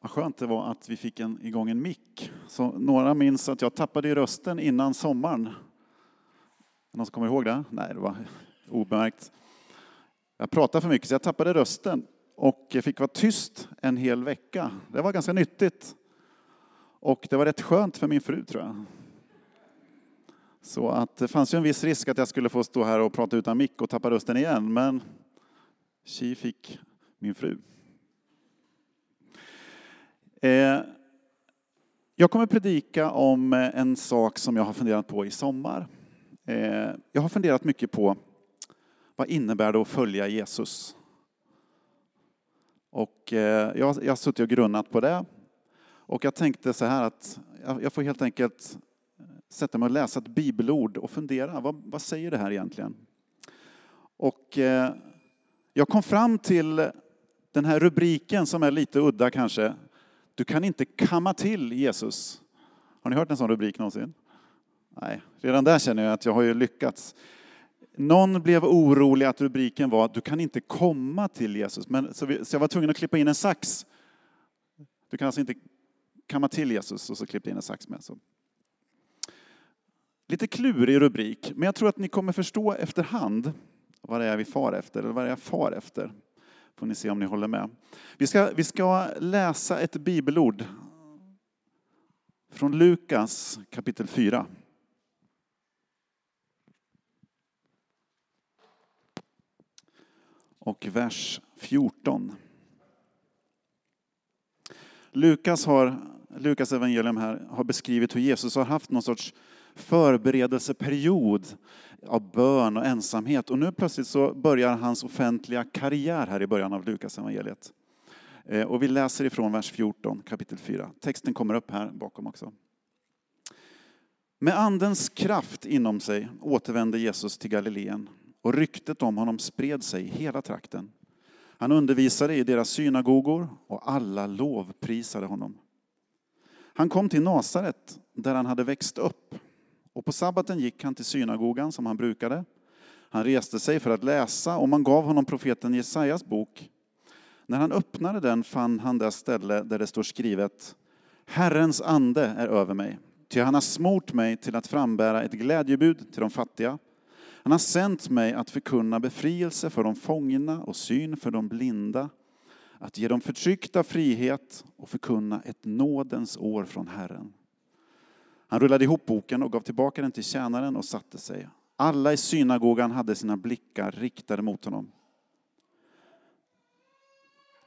Vad skönt det var att vi fick en, igång en mick. Så några minns att jag tappade i rösten innan sommaren. Någon som kommer ihåg det? Nej, det var obemärkt. Jag pratade för mycket så jag tappade rösten och fick vara tyst en hel vecka. Det var ganska nyttigt. Och det var rätt skönt för min fru tror jag. Så att det fanns ju en viss risk att jag skulle få stå här och prata utan mick och tappa rösten igen, men tji fick min fru. Eh, jag kommer predika om eh, en sak som jag har funderat på i sommar. Eh, jag har funderat mycket på vad innebär det att följa Jesus? Och jag har suttit och grunnat på det. Och jag tänkte så här att jag får helt enkelt sätta mig och läsa ett bibelord och fundera, vad, vad säger det här egentligen? Och jag kom fram till den här rubriken som är lite udda kanske. Du kan inte kamma till Jesus. Har ni hört en sån rubrik någonsin? Nej, redan där känner jag att jag har ju lyckats. Någon blev orolig att rubriken var att Du kan inte komma till Jesus. Men, så, vi, så jag var tvungen att klippa in en sax. Du kan alltså inte kamma till Jesus och så klippte in en sax med. Så. Lite klurig rubrik, men jag tror att ni kommer förstå efterhand vad det är vi far efter, eller vad det är jag far efter får ni se om ni håller med. Vi ska, vi ska läsa ett bibelord från Lukas kapitel 4. Och vers 14. Lukas, har, Lukas evangelium här har beskrivit hur Jesus har haft någon sorts förberedelseperiod av bön och ensamhet. Och nu plötsligt så börjar hans offentliga karriär här i början av Lukas evangeliet. Eh, och vi läser ifrån vers 14, kapitel 4. Texten kommer upp här bakom också. Med andens kraft inom sig återvände Jesus till Galileen och ryktet om honom spred sig i hela trakten. Han undervisade i deras synagogor och alla lovprisade honom. Han kom till Nasaret där han hade växt upp och på sabbaten gick han till synagogan som han brukade. Han reste sig för att läsa och man gav honom profeten Jesajas bok. När han öppnade den fann han det ställe där det står skrivet Herrens ande är över mig, ty han har smort mig till att frambära ett glädjebud till de fattiga. Han har sänt mig att förkunna befrielse för de fångna och syn för de blinda, att ge de förtryckta frihet och förkunna ett nådens år från Herren. Han rullade ihop boken och gav tillbaka den till tjänaren och satte sig. Alla i synagogan hade sina blickar riktade mot honom.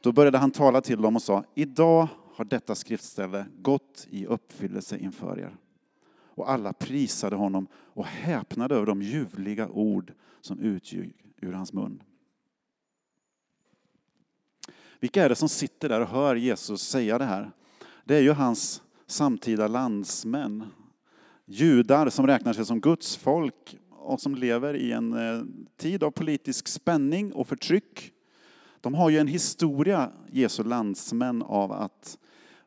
Då började han tala till dem och sa, idag har detta skriftställe gått i uppfyllelse inför er. Och alla prisade honom och häpnade över de ljuvliga ord som utgick ur hans mun. Vilka är det som sitter där och hör Jesus säga det här? Det är ju hans samtida landsmän. Judar som räknar sig som Guds folk och som lever i en eh, tid av politisk spänning och förtryck. De har ju en historia, Jesu landsmän, av att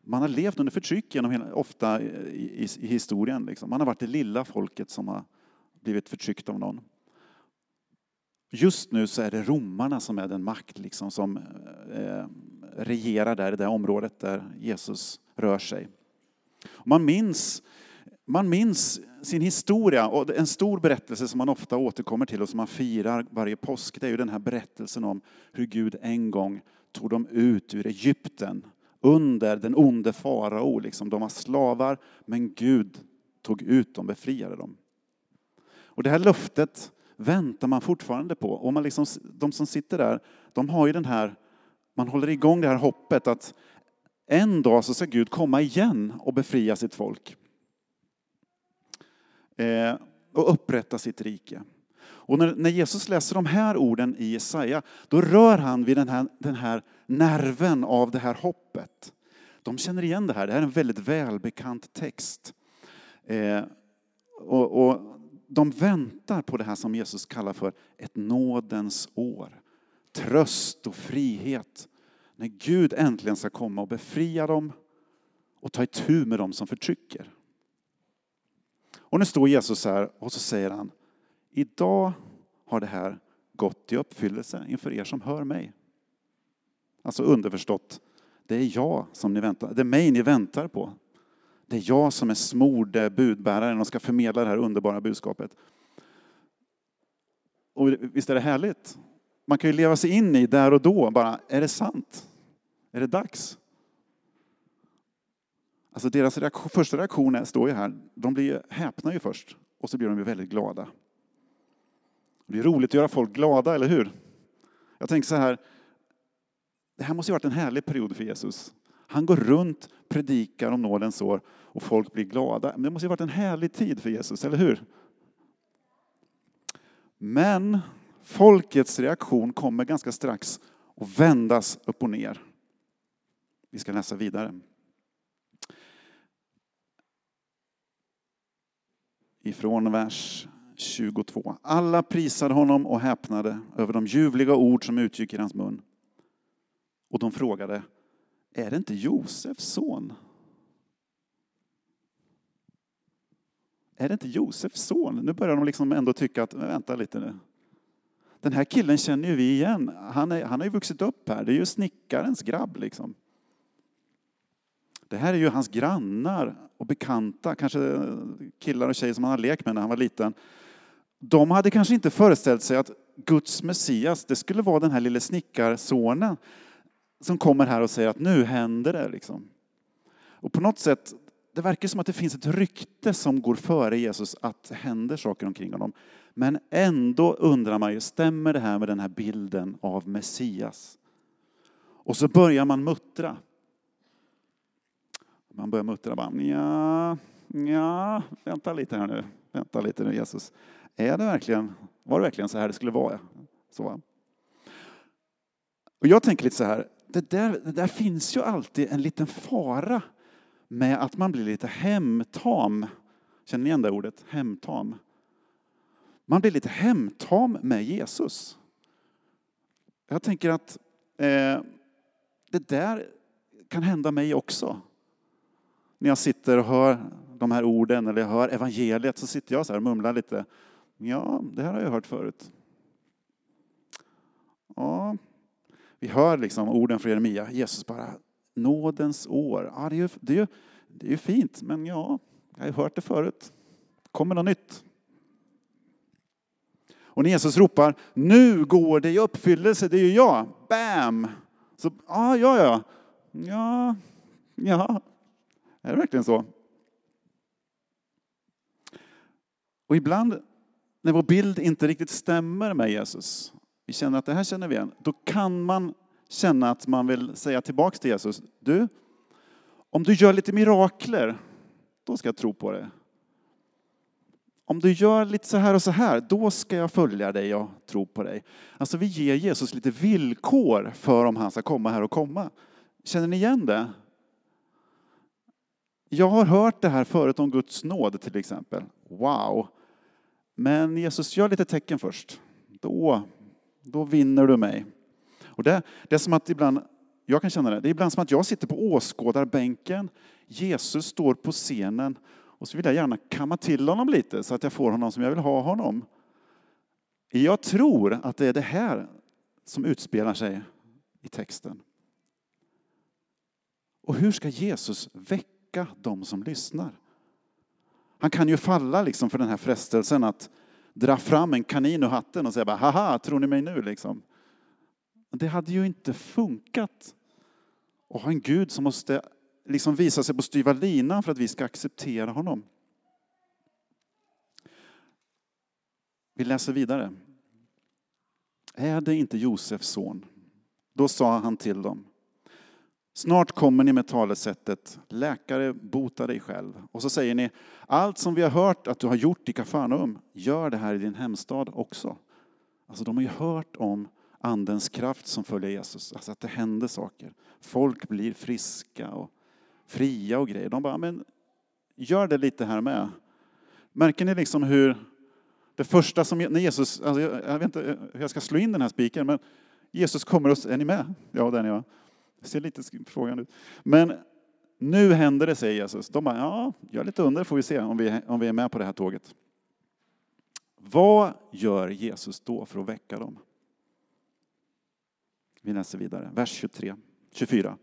man har levt under förtryck genom hela, ofta i, i, i historien. Liksom. Man har varit det lilla folket som har blivit förtryckt av någon. Just nu så är det romarna som är den makt liksom, som eh, regerar där i det området där Jesus rör sig. Man minns, man minns sin historia och en stor berättelse som man ofta återkommer till och som man firar varje påsk, det är ju den här berättelsen om hur Gud en gång tog dem ut ur Egypten under den onde farao. Liksom. De var slavar, men Gud tog ut dem, befriade dem. Och det här löftet väntar man fortfarande på. Och man liksom, de som sitter där, de har ju den här, man håller igång det här hoppet att en dag så ska Gud komma igen och befria sitt folk. Eh, och upprätta sitt rike. Och när, Jesus läser de här orden i Jesaja, då rör han vid den här, den här nerven av det här hoppet. De känner igen det här, det här är en väldigt välbekant text. Eh, och, och de väntar på det här som Jesus kallar för ett nådens år. Tröst och frihet när Gud äntligen ska komma och befria dem och ta itu med dem som förtrycker. Och nu står Jesus här och så säger han, idag har det här gått i uppfyllelse inför er som hör mig. Alltså underförstått, Det är jag som ni väntar, det är mig ni väntar på. Det är jag som är smorde budbäraren och ska förmedla det här underbara budskapet. Och visst är det härligt? Man kan ju leva sig in i där och då, bara, är det sant? Är det dags? Alltså deras reaktion, första reaktion är, står ju här, de blir häpna ju först och så blir de ju väldigt glada. Det är roligt att göra folk glada, eller hur? Jag tänker så här, det här måste ju varit en härlig period för Jesus. Han går runt, predikar om nådens år och folk blir glada. Men det måste ju varit en härlig tid för Jesus, eller hur? Men folkets reaktion kommer ganska strax att vändas upp och ner. Vi ska läsa vidare. Ifrån vers 22. Alla prisade honom och häpnade över de ljuvliga ord som utgick i hans mun. Och de frågade, är det inte Josefs son? Är det inte Josefs son? Nu börjar de liksom ändå tycka att, vänta lite nu. Den här killen känner ju vi igen. Han, är, han har ju vuxit upp här. Det är ju snickarens grabb liksom. Det här är ju hans grannar och bekanta, kanske killar och tjejer som han har lekt med när han var liten. De hade kanske inte föreställt sig att Guds Messias, det skulle vara den här lille snickarsonen som kommer här och säger att nu händer det. Liksom. Och på något sätt, det verkar som att det finns ett rykte som går före Jesus att det händer saker omkring honom. Men ändå undrar man ju, stämmer det här med den här bilden av Messias? Och så börjar man muttra. Man börjar muttra bara, ja, ja, vänta lite här nu, vänta lite nu Jesus. Är det verkligen, var det verkligen så här det skulle vara? Så. Och jag tänker lite så här, det där, det där finns ju alltid en liten fara med att man blir lite hemtam. Känner ni igen det ordet? Hemtam. Man blir lite hemtam med Jesus. Jag tänker att eh, det där kan hända mig också. När jag sitter och hör de här orden eller jag hör evangeliet så sitter jag så här och mumlar lite. Ja, det här har jag hört förut. Ja, vi hör liksom orden från Jeremia. Jesus bara, nådens år. Ja, det, är ju, det, är ju, det är ju fint, men ja, jag har hört det förut. Kommer något nytt? Och när Jesus ropar, nu går det i uppfyllelse, det är ju jag. Bam! Så, ja, ja, ja. Ja, ja. Är det verkligen så? Och ibland när vår bild inte riktigt stämmer med Jesus, vi känner att det här känner vi igen, då kan man känna att man vill säga tillbaks till Jesus, du, om du gör lite mirakler, då ska jag tro på det. Om du gör lite så här och så här, då ska jag följa dig och tro på dig. Alltså vi ger Jesus lite villkor för om han ska komma här och komma. Känner ni igen det? Jag har hört det här förut om Guds nåd till exempel. Wow! Men Jesus, gör lite tecken först. Då, då vinner du mig. Och det, det är som att ibland, jag kan känna det, det är ibland som att jag sitter på åskådarbänken, Jesus står på scenen och så vill jag gärna kamma till honom lite så att jag får honom som jag vill ha honom. Jag tror att det är det här som utspelar sig i texten. Och hur ska Jesus väcka de som lyssnar? Han kan ju falla liksom för den här frestelsen att dra fram en kanin ur hatten och säga bara, haha, tror ni mig nu liksom? Det hade ju inte funkat att ha en Gud som måste liksom visa sig på styva linan för att vi ska acceptera honom. Vi läser vidare. Är det inte Josefs son? Då sa han till dem. Snart kommer ni med talesättet läkare, bota dig själv. Och så säger ni allt som vi har hört att du har gjort i Kafarnaum, gör det här i din hemstad också. Alltså de har ju hört om andens kraft som följer Jesus, alltså att det händer saker. Folk blir friska och fria och grejer. De bara, men gör det lite här med. Märker ni liksom hur det första som, när Jesus, alltså jag, jag vet inte hur jag ska slå in den här spiken, men Jesus kommer och, är ni med? Ja, den är jag. Det ser lite frågan ut. Men nu händer det, säger Jesus. De bara, ja, gör lite under får vi se om vi, om vi är med på det här tåget. Vad gör Jesus då för att väcka dem? Vi läser vidare, vers 23, 24.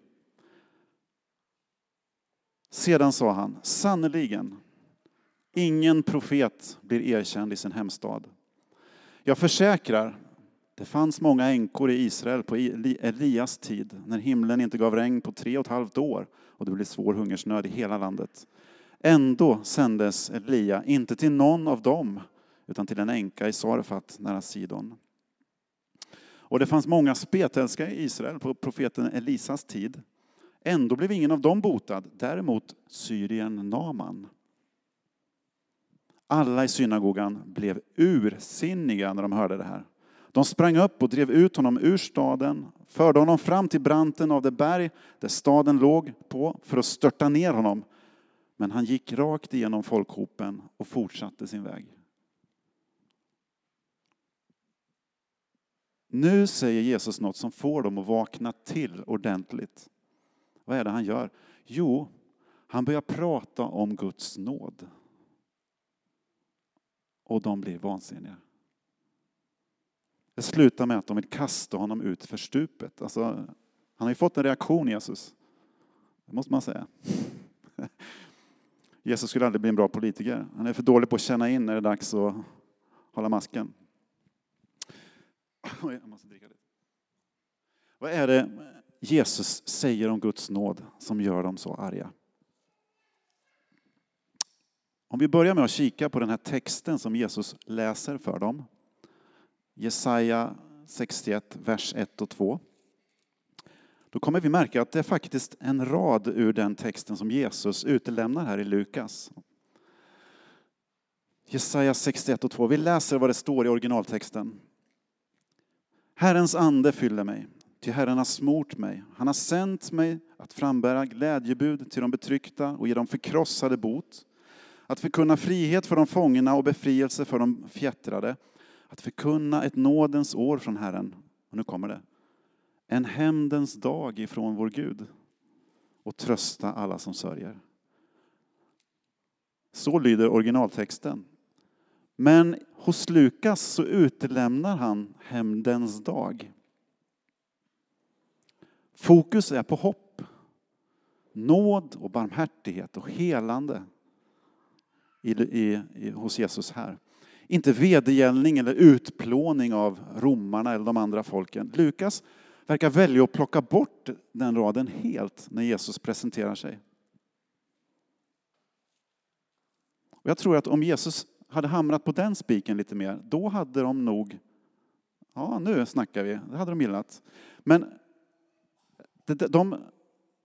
Sedan sa han, sannerligen, ingen profet blir erkänd i sin hemstad. Jag försäkrar, det fanns många änkor i Israel på Elias tid, när himlen inte gav regn på tre och ett halvt år och det blev svår hungersnöd i hela landet. Ändå sändes Elia inte till någon av dem, utan till en änka i Sarfat nära Sidon. Och det fanns många spetälska i Israel på profeten Elisas tid. Ändå blev ingen av dem botad, däremot syrien Naman. Alla i synagogan blev ursinniga när de hörde det här. De sprang upp och drev ut honom ur staden, förde honom fram till branten av det berg där staden låg på för att störta ner honom. Men han gick rakt igenom folkhopen och fortsatte sin väg. Nu säger Jesus något som får dem att vakna till ordentligt. Vad är det han gör? Jo, han börjar prata om Guds nåd. Och de blir vansinniga. Det slutar med att de vill kasta honom ut för stupet. Alltså, han har ju fått en reaktion, Jesus. Det måste man säga. Jesus skulle aldrig bli en bra politiker. Han är för dålig på att känna in när det är dags att hålla masken. Jag måste dricka lite. Vad är det Jesus säger om Guds nåd som gör dem så arga? Om vi börjar med att kika på den här texten som Jesus läser för dem. Jesaja 61, vers 1 och 2. Då kommer vi märka att det är faktiskt en rad ur den texten som Jesus utelämnar här i Lukas. Jesaja 61 och 2. Vi läser vad det står i originaltexten. Herrens ande fyller mig, ty Herren har smort mig. Han har sänt mig att frambära glädjebud till de betryckta och ge dem förkrossade bot. Att förkunna frihet för de fångna och befrielse för de fjättrade. Att förkunna ett nådens år från Herren. Och nu kommer det. En hämndens dag ifrån vår Gud. Och trösta alla som sörjer. Så lyder originaltexten. Men hos Lukas så utelämnar han hämndens dag. Fokus är på hopp, nåd och barmhärtighet och helande i, i, i, hos Jesus här. Inte vedergällning eller utplåning av romarna eller de andra folken. Lukas verkar välja att plocka bort den raden helt när Jesus presenterar sig. Och jag tror att om Jesus hade hamrat på den spiken lite mer, då hade de nog, ja nu snackar vi, det hade de gillat. Men de, de,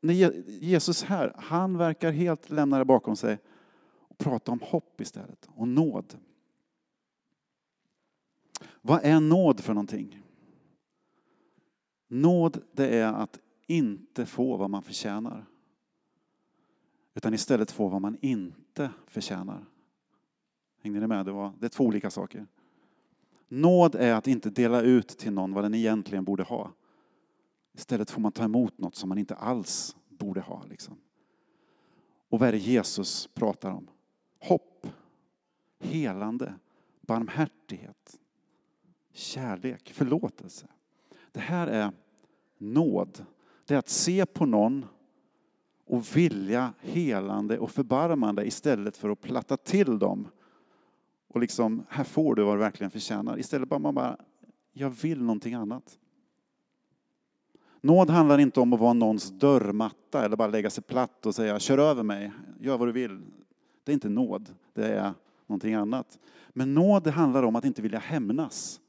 när Jesus här, han verkar helt lämna det bakom sig och prata om hopp istället, och nåd. Vad är nåd för någonting? Nåd, det är att inte få vad man förtjänar. Utan istället få vad man inte förtjänar. Hängde ni med? Det, var, det är två olika saker. Nåd är att inte dela ut till någon vad den egentligen borde ha. Istället får man ta emot något som man inte alls borde ha. Liksom. Och vad är det Jesus pratar om? Hopp, helande, barmhärtighet, kärlek, förlåtelse. Det här är nåd. Det är att se på någon och vilja helande och förbarmande istället för att platta till dem och liksom, här får du vad du verkligen förtjänar. Istället bara man bara, jag vill någonting annat. Nåd handlar inte om att vara någons dörrmatta eller bara lägga sig platt och säga kör över mig, gör vad du vill. Det är inte nåd, det är någonting annat. Men nåd det handlar om att inte vilja hämnas.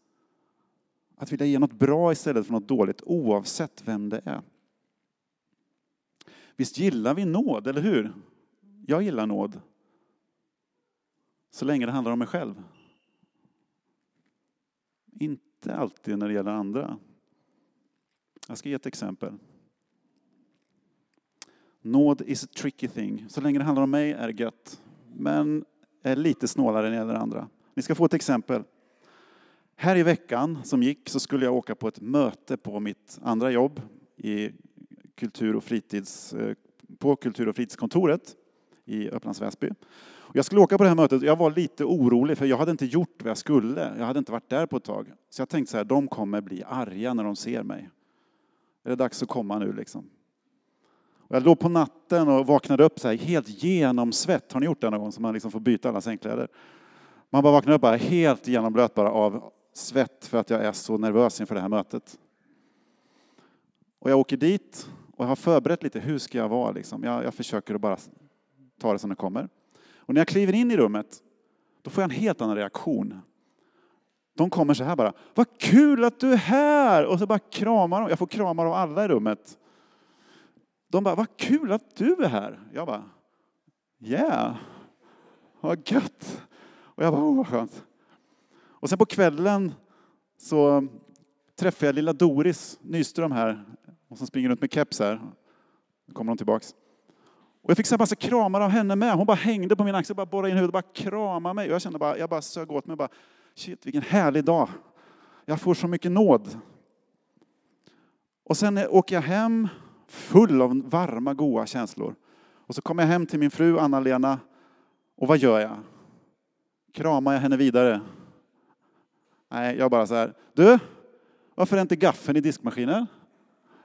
Att vilja ge något bra istället för något dåligt oavsett vem det är. Visst gillar vi nåd, eller hur? Jag gillar nåd. Så länge det handlar om mig själv. Inte alltid när det gäller andra. Jag ska ge ett exempel. Nåd is a tricky thing. Så länge det handlar om mig är det gött. Men är lite snålare när det gäller andra. Ni ska få ett exempel. Här i veckan som gick så skulle jag åka på ett möte på mitt andra jobb i kultur och fritids, eh, på kultur och fritidskontoret i Upplands Väsby. Jag skulle åka på det här mötet och jag var lite orolig för jag hade inte gjort vad jag skulle. Jag hade inte varit där på ett tag. Så jag tänkte så här, de kommer bli arga när de ser mig. Är det dags att komma nu liksom? Och jag låg på natten och vaknade upp så här, helt genomsvett. Har ni gjort det någon gång? Så man liksom får byta alla sängkläder. Man bara vaknar upp bara helt genomblöt bara av svett för att jag är så nervös inför det här mötet. Och jag åker dit och jag har förberett lite, hur ska jag vara? Liksom. Jag, jag försöker att bara ta det som det kommer. Och när jag kliver in i rummet, då får jag en helt annan reaktion. De kommer så här bara, vad kul att du är här! Och så bara kramar de, jag får kramar av alla i rummet. De bara, vad kul att du är här! Jag bara, yeah, vad gött! Och jag bara, oh, vad skönt. Och sen på kvällen så träffade jag lilla Doris Nyström här, Hon som springer runt med keps här. Nu kommer hon tillbaks. Och jag fick så massa kramar av henne med. Hon bara hängde på min axel, bara borrade in huvudet och bara kramade mig. Och jag kände bara, jag bara sög åt mig bara, shit vilken härlig dag. Jag får så mycket nåd. Och sen åker jag hem full av varma, goda känslor. Och så kommer jag hem till min fru Anna-Lena. Och vad gör jag? Kramar jag henne vidare? Nej, jag bara så här. Du, varför är inte gaffeln i diskmaskinen?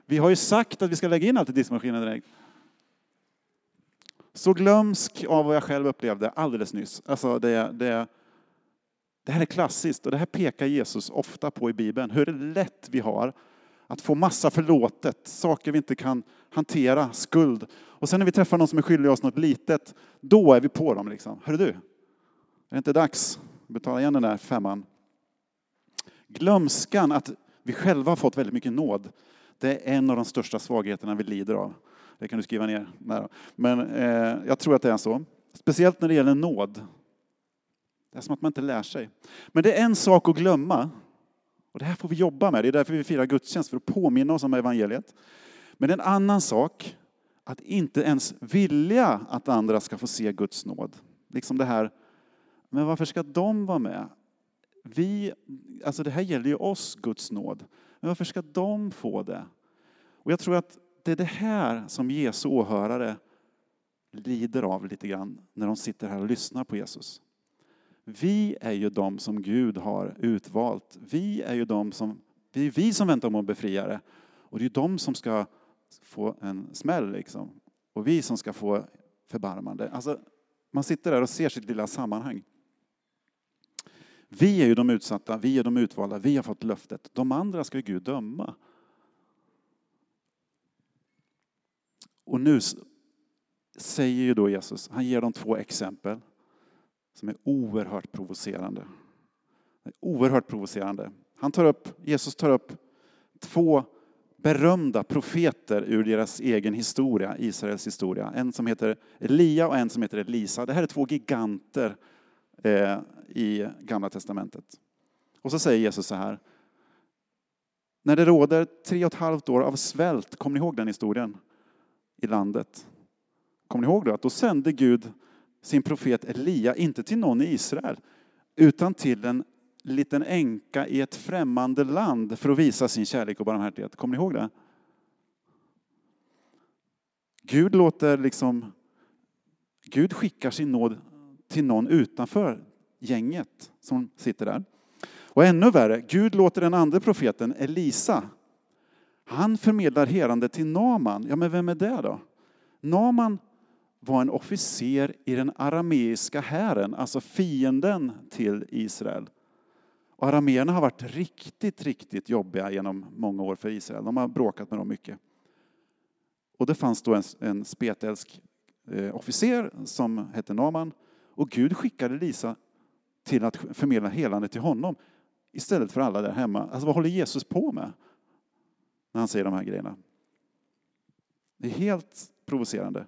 Vi har ju sagt att vi ska lägga in allt i diskmaskinen direkt. Så glömsk av vad jag själv upplevde alldeles nyss. Alltså det, det, det här är klassiskt och det här pekar Jesus ofta på i Bibeln. Hur lätt vi har att få massa förlåtet, saker vi inte kan hantera, skuld. Och sen när vi träffar någon som är skyldig oss något litet, då är vi på dem. Liksom. Hörru du, är det inte dags att betala igen den där femman? Glömskan att vi själva har fått väldigt mycket nåd, det är en av de största svagheterna vi lider av. Det kan du skriva ner. Men eh, jag tror att det är så. Speciellt när det gäller nåd. Det är som att man inte lär sig. Men det är en sak att glömma. Och det här får vi jobba med. Det är därför vi firar gudstjänst, för att påminna oss om evangeliet. Men en annan sak, att inte ens vilja att andra ska få se Guds nåd. Liksom det här, men varför ska de vara med? Vi, alltså det här gäller ju oss, Guds nåd. Men varför ska de få det? Och jag tror att det är det här som Jesu åhörare lider av lite grann när de sitter här och lyssnar på Jesus. Vi är ju de som Gud har utvalt. Vi är ju de som, det är vi som väntar om att befriare. Och det är de som ska få en smäll liksom. Och vi som ska få förbarmande. Alltså, man sitter där och ser sitt lilla sammanhang. Vi är ju de utsatta, vi är de utvalda, vi har fått löftet. De andra ska Gud döma. Och nu säger ju då Jesus, han ger dem två exempel som är oerhört provocerande. Oerhört provocerande. Han tar upp, Jesus tar upp två berömda profeter ur deras egen historia, Israels historia. En som heter Elia och en som heter Elisa. Det här är två giganter eh, i Gamla Testamentet. Och så säger Jesus så här. När det råder tre och ett halvt år av svält, kommer ni ihåg den historien? i landet. Kommer ni ihåg då att då sände Gud sin profet Elia, inte till någon i Israel, utan till en liten änka i ett främmande land för att visa sin kärlek och barmhärtighet. Kommer ni ihåg det? Gud låter liksom, Gud skickar sin nåd till någon utanför gänget som sitter där. Och ännu värre, Gud låter den andra profeten Elisa han förmedlar helande till Naman. Ja, men vem är det då? Naman var en officer i den arameiska hären, alltså fienden till Israel. Och arameerna har varit riktigt, riktigt jobbiga genom många år för Israel. De har bråkat med dem mycket. Och det fanns då en, en spetälsk eh, officer som hette Naman. Och Gud skickade Lisa till att förmedla helande till honom istället för alla där hemma. Alltså vad håller Jesus på med? när han säger de här grejerna. Det är helt provocerande.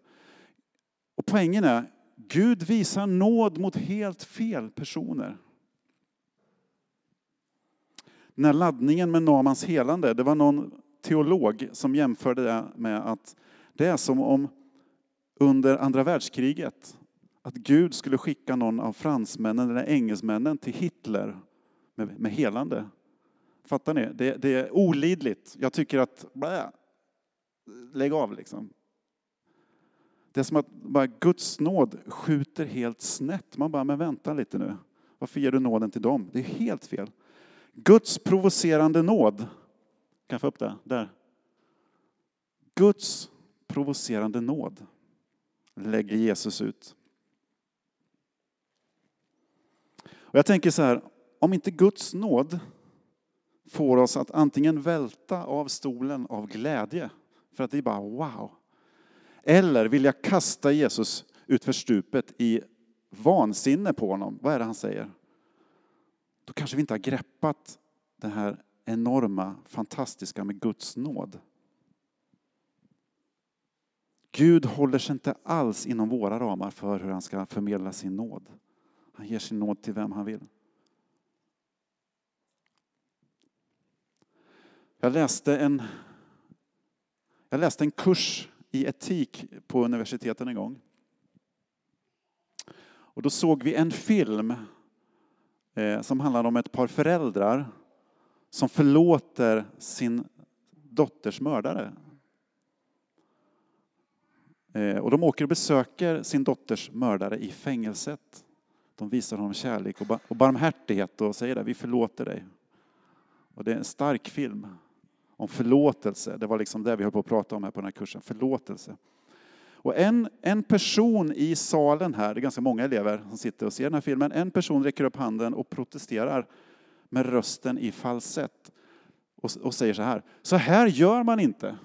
Och poängen är, Gud visar nåd mot helt fel personer. Den här laddningen med Namans helande, det var någon teolog som jämförde det med att det är som om under andra världskriget att Gud skulle skicka någon av fransmännen eller engelsmännen till Hitler med, med helande. Fattar ni? Det, det är olidligt. Jag tycker att, blä, lägg av liksom. Det är som att bara Guds nåd skjuter helt snett. Man bara, men vänta lite nu. Varför ger du nåden till dem? Det är helt fel. Guds provocerande nåd. Kan jag få upp det? Där. Guds provocerande nåd, lägger Jesus ut. Och jag tänker så här, om inte Guds nåd får oss att antingen välta av stolen av glädje, för att det är bara wow, eller vilja kasta Jesus ut för stupet i vansinne på honom. Vad är det han säger? Då kanske vi inte har greppat det här enorma, fantastiska med Guds nåd. Gud håller sig inte alls inom våra ramar för hur han ska förmedla sin nåd. Han ger sin nåd till vem han vill. Jag läste en, jag läste en kurs i etik på universiteten en gång. Och då såg vi en film eh, som handlar om ett par föräldrar som förlåter sin dotters mördare. Eh, och de åker och besöker sin dotters mördare i fängelset. De visar honom kärlek och barmhärtighet och säger att vi förlåter dig. Och det är en stark film om förlåtelse. Det var liksom det vi höll på att prata om här på den här kursen, förlåtelse. Och en, en person i salen här, det är ganska många elever som sitter och ser den här filmen, en person räcker upp handen och protesterar med rösten i falsett och, och säger så här, så här gör man inte.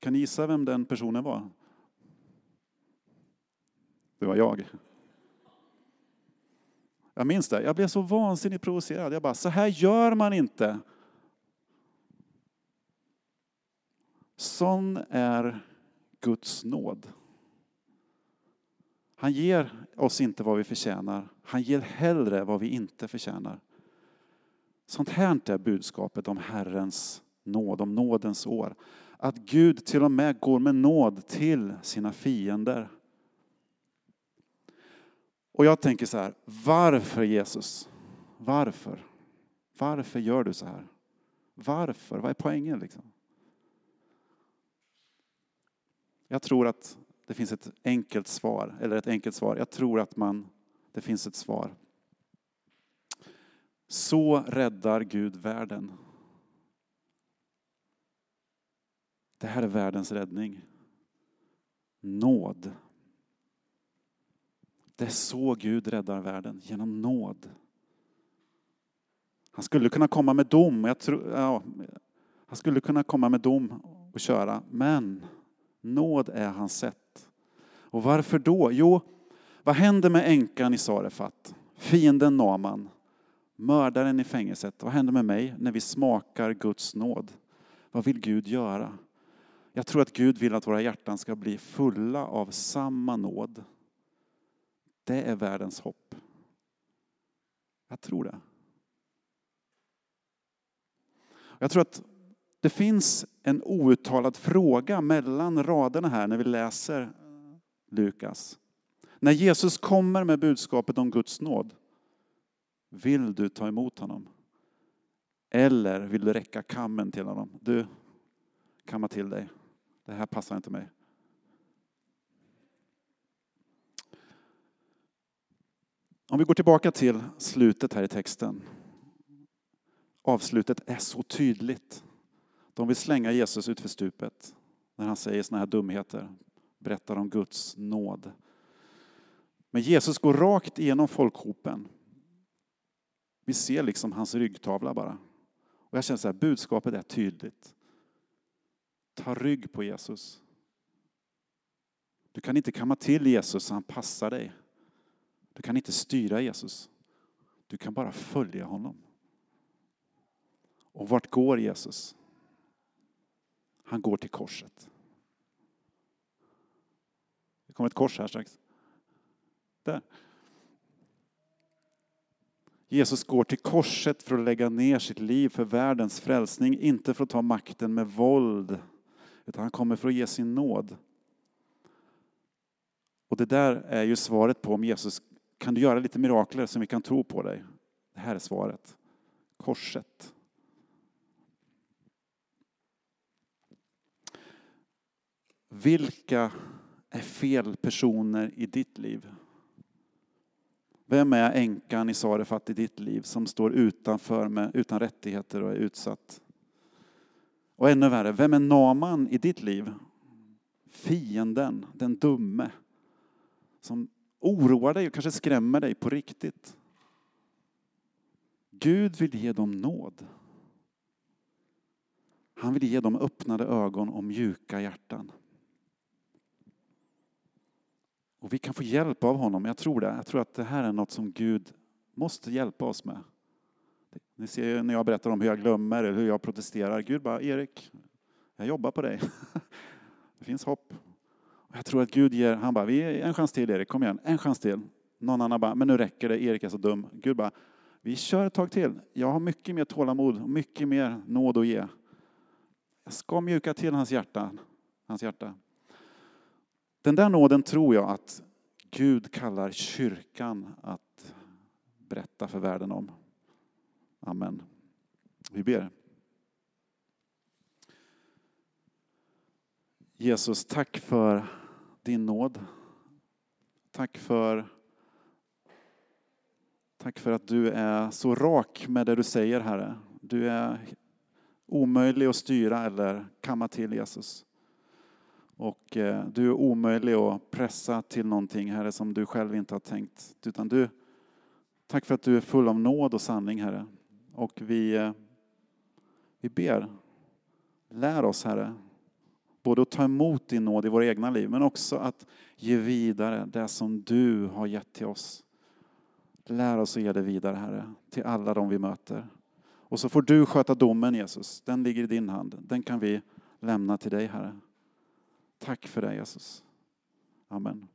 Kan ni gissa vem den personen var? Det var jag. Jag minns det. Jag blev så vansinnigt provocerad. Jag bara, så här gör man inte. Sån är Guds nåd. Han ger oss inte vad vi förtjänar. Han ger hellre vad vi inte förtjänar. Sånt här är budskapet om Herrens nåd, om nådens år. Att Gud till och med går med nåd till sina fiender. Och jag tänker så här, varför Jesus? Varför? Varför gör du så här? Varför? Vad är poängen liksom? Jag tror att det finns ett enkelt svar, eller ett enkelt svar. Jag tror att man, det finns ett svar. Så räddar Gud världen. Det här är världens räddning. Nåd. Det är så Gud räddar världen, genom nåd. Han skulle kunna komma med dom, jag tror, ja, han skulle kunna komma med dom och köra, men nåd är hans sätt. Och varför då? Jo, vad händer med änkan i Sarefat? Fienden Naman, mördaren i fängelset. Vad händer med mig när vi smakar Guds nåd? Vad vill Gud göra? Jag tror att Gud vill att våra hjärtan ska bli fulla av samma nåd. Det är världens hopp. Jag tror det. Jag tror att det finns en outtalad fråga mellan raderna här när vi läser Lukas. När Jesus kommer med budskapet om Guds nåd, vill du ta emot honom? Eller vill du räcka kammen till honom? Du, kamma till dig. Det här passar inte mig. Om vi går tillbaka till slutet här i texten. Avslutet är så tydligt. De vill slänga Jesus ut för stupet när han säger såna här dumheter, berättar om Guds nåd. Men Jesus går rakt igenom folkhopen. Vi ser liksom hans ryggtavla bara. Och jag känner så här, budskapet är tydligt. Ta rygg på Jesus. Du kan inte kamma till Jesus så han passar dig. Du kan inte styra Jesus. Du kan bara följa honom. Och vart går Jesus? Han går till korset. Det kommer ett kors här strax. Där. Jesus går till korset för att lägga ner sitt liv för världens frälsning, inte för att ta makten med våld, utan han kommer för att ge sin nåd. Och det där är ju svaret på om Jesus kan du göra lite mirakler som vi kan tro på dig. Det här är svaret. Korset. Vilka är fel personer i ditt liv? Vem är änkan i Sarefat i ditt liv som står utanför med, utan rättigheter och är utsatt? Och ännu värre, vem är Naman i ditt liv? Fienden, den dumme, som oroar dig och kanske skrämmer dig på riktigt. Gud vill ge dem nåd. Han vill ge dem öppnade ögon och mjuka hjärtan. Och vi kan få hjälp av honom, jag tror det. Jag tror att det här är något som Gud måste hjälpa oss med. Ni ser ju när jag berättar om hur jag glömmer eller hur jag protesterar. Gud bara, Erik, jag jobbar på dig. Det finns hopp. Och Jag tror att Gud ger, han bara, vi en chans till Erik, kom igen, en chans till. Någon annan bara, men nu räcker det, Erik är så dum. Gud bara, vi kör ett tag till. Jag har mycket mer tålamod mycket mer nåd att ge. Jag ska mjuka till hans hjärta. Hans hjärta. Den där nåden tror jag att Gud kallar kyrkan att berätta för världen om. Amen. Vi ber. Jesus, tack för din nåd. Tack för, tack för att du är så rak med det du säger, Herre. Du är omöjlig att styra eller kamma till, Jesus. Och eh, du är omöjlig att pressa till någonting, Herre, som du själv inte har tänkt. Utan du, tack för att du är full av nåd och sanning, Herre. Och vi, eh, vi ber, lär oss, Herre, både att ta emot din nåd i våra egna liv, men också att ge vidare det som du har gett till oss. Lär oss att ge det vidare, Herre, till alla de vi möter. Och så får du sköta domen, Jesus. Den ligger i din hand. Den kan vi lämna till dig, Herre. Tack för det, Jesus. Amen.